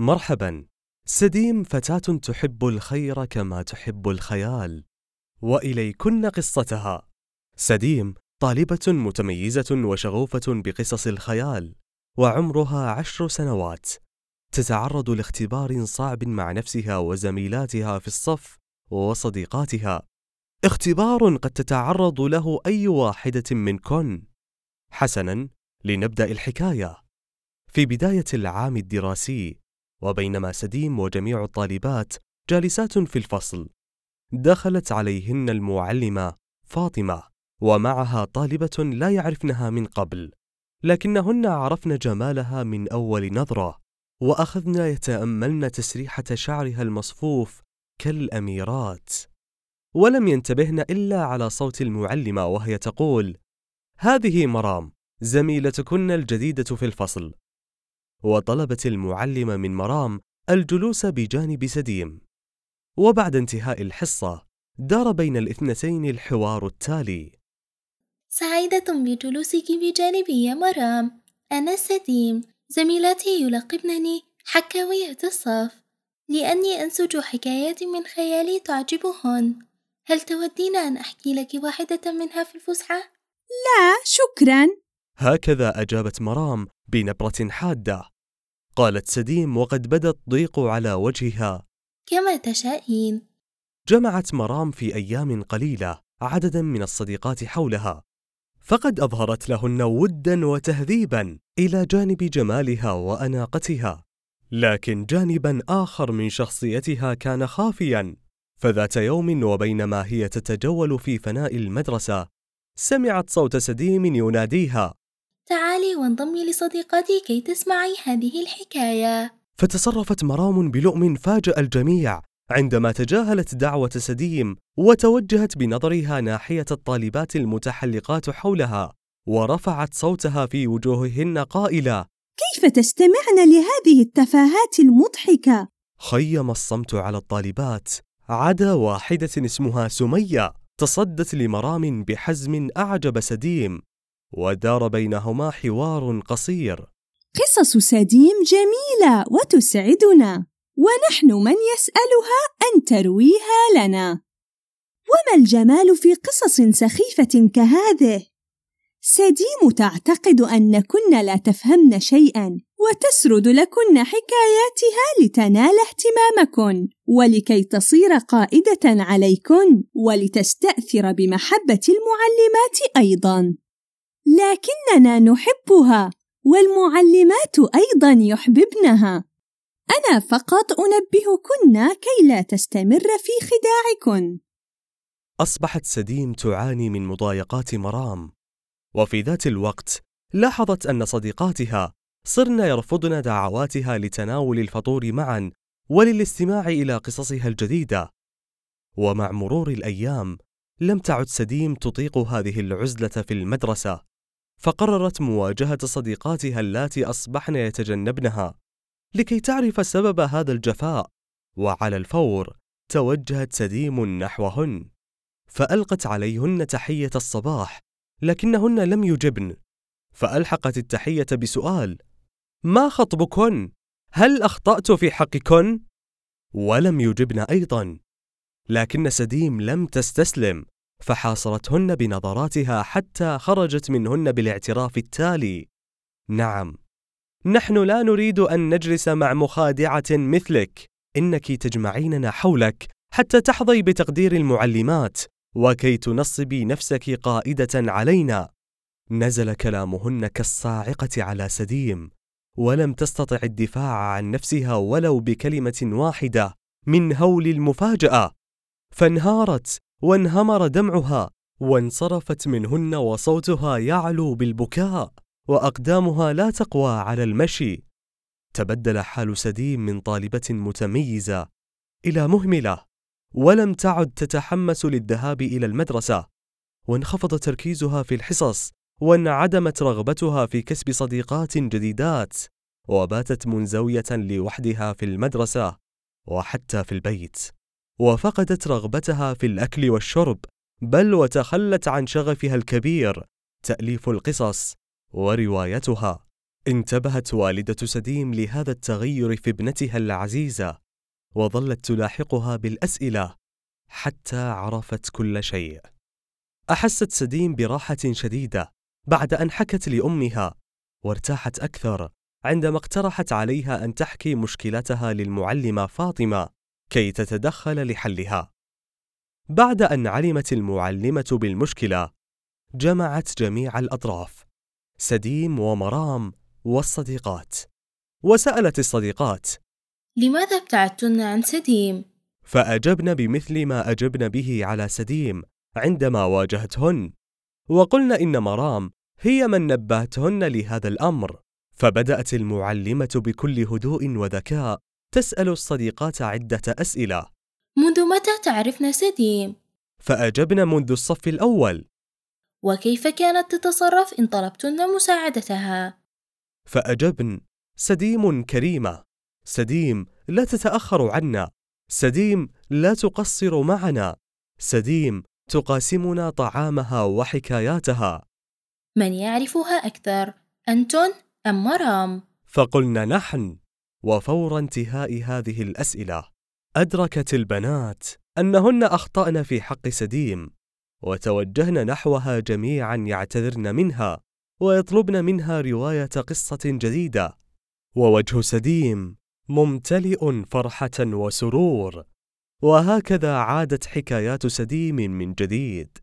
مرحبا. سديم فتاة تحب الخير كما تحب الخيال. وإليكن قصتها. سديم طالبة متميزة وشغوفة بقصص الخيال وعمرها عشر سنوات. تتعرض لاختبار صعب مع نفسها وزميلاتها في الصف وصديقاتها. اختبار قد تتعرض له أي واحدة منكن. حسنا لنبدأ الحكاية. في بداية العام الدراسي وبينما سديم وجميع الطالبات جالسات في الفصل. دخلت عليهن المعلمة فاطمة ومعها طالبة لا يعرفنها من قبل لكنهن عرفن جمالها من أول نظرة وأخذن يتأملن تسريحة شعرها المصفوف كالأميرات. ولم ينتبهن إلا على صوت المعلمة وهي تقول هذه مرام زميلتكن الجديدة في الفصل. وطلبت المعلمة من مرام الجلوس بجانب سديم. وبعد انتهاء الحصة دار بين الاثنتين الحوار التالي. سعيدة بجلوسك بجانبي يا مرام. أنا سديم زميلاتي يلقبنني حكاوية الصف. لأني أنسج حكايات من خيالي تعجبهن. هل تودين أن أحكي لك واحدة منها في الفسحة؟ لا شكرا. هكذا أجابت مرام بنبرة حادة. قالت سديم وقد بدا الضيق على وجهها. كما تشائين. جمعت مرام في أيام قليلة عددا من الصديقات حولها. فقد أظهرت لهن ودا وتهذيبا إلى جانب جمالها وأناقتها. لكن جانبا آخر من شخصيتها كان خافيا. فذات يوم وبينما هي تتجول في فناء المدرسة سمعت صوت سديم يناديها. تعالي وانضمي لصديقتي كي تسمعي هذه الحكاية فتصرفت مرام بلؤم فاجأ الجميع عندما تجاهلت دعوة سديم وتوجهت بنظرها ناحية الطالبات المتحلقات حولها ورفعت صوتها في وجوههن قائلة كيف تستمعن لهذه التفاهات المضحكة؟ خيم الصمت على الطالبات عدا واحدة اسمها سمية تصدت لمرام بحزم أعجب سديم ودار بينهما حوار قصير. قصص سديم جميلة وتسعدنا ونحن من يسألها أن ترويها لنا. وما الجمال في قصص سخيفة كهذه؟ سديم تعتقد أنكن لا تفهمن شيئا وتسرد لكن حكاياتها لتنال اهتمامكن ولكي تصير قائدة عليكن ولتستأثر بمحبة المعلمات أيضا. لكننا نحبها والمعلمات أيضا يحببنها. أنا فقط أنبهكن كي لا تستمر في خداعكن. أصبحت سديم تعاني من مضايقات مرام. وفي ذات الوقت لاحظت أن صديقاتها صرن يرفضن دعواتها لتناول الفطور معا وللاستماع إلى قصصها الجديدة. ومع مرور الأيام لم تعد سديم تطيق هذه العزلة في المدرسة. فقررت مواجهة صديقاتها اللاتي أصبحن يتجنبنها لكي تعرف سبب هذا الجفاء وعلى الفور توجهت سديم نحوهن فألقت عليهن تحية الصباح لكنهن لم يجبن فألحقت التحية بسؤال ما خطبكن؟ هل أخطأت في حقكن؟ ولم يجبن أيضا لكن سديم لم تستسلم فحاصرتهن بنظراتها حتى خرجت منهن بالاعتراف التالي. نعم. نحن لا نريد أن نجلس مع مخادعة مثلك. إنك تجمعيننا حولك حتى تحظي بتقدير المعلمات وكي تنصبي نفسك قائدة علينا. نزل كلامهن كالصاعقة على سديم ولم تستطع الدفاع عن نفسها ولو بكلمة واحدة من هول المفاجأة. فانهارت وانهمر دمعها وانصرفت منهن وصوتها يعلو بالبكاء وأقدامها لا تقوى على المشي. تبدل حال سديم من طالبة متميزة إلى مهملة ولم تعد تتحمس للذهاب إلى المدرسة. وانخفض تركيزها في الحصص وانعدمت رغبتها في كسب صديقات جديدات وباتت منزوية لوحدها في المدرسة وحتى في البيت. وفقدت رغبتها في الأكل والشرب بل وتخلت عن شغفها الكبير تأليف القصص وروايتها. انتبهت والدة سديم لهذا التغير في ابنتها العزيزة وظلت تلاحقها بالأسئلة حتى عرفت كل شيء. أحست سديم براحة شديدة بعد أن حكت لأمها وارتاحت أكثر عندما اقترحت عليها أن تحكي مشكلتها للمعلمة فاطمة. كي تتدخل لحلها. بعد أن علمت المعلمة بالمشكلة، جمعت جميع الأطراف، سديم ومرام والصديقات، وسألت الصديقات: لماذا ابتعدتن عن سديم؟ فأجبن بمثل ما أجبن به على سديم عندما واجهتهن، وقلن إن مرام هي من نبهتهن لهذا الأمر. فبدأت المعلمة بكل هدوء وذكاء تسأل الصديقات عدة أسئلة. منذ متى تعرفن سديم؟ فأجبن منذ الصف الأول. وكيف كانت تتصرف إن طلبتن مساعدتها؟ فأجبن. سديم كريمة سديم لا تتأخر عنا. سديم لا تقصر معنا. سديم تقاسمنا طعامها وحكاياتها. من يعرفها أكثر أنتن أم مرام؟ فقلنا نحن. وفور انتهاء هذه الأسئلة أدركت البنات أنهن أخطأن في حق سديم وتوجهن نحوها جميعا يعتذرن منها ويطلبن منها رواية قصة جديدة. ووجه سديم ممتلئ فرحة وسرور وهكذا عادت حكايات سديم من جديد.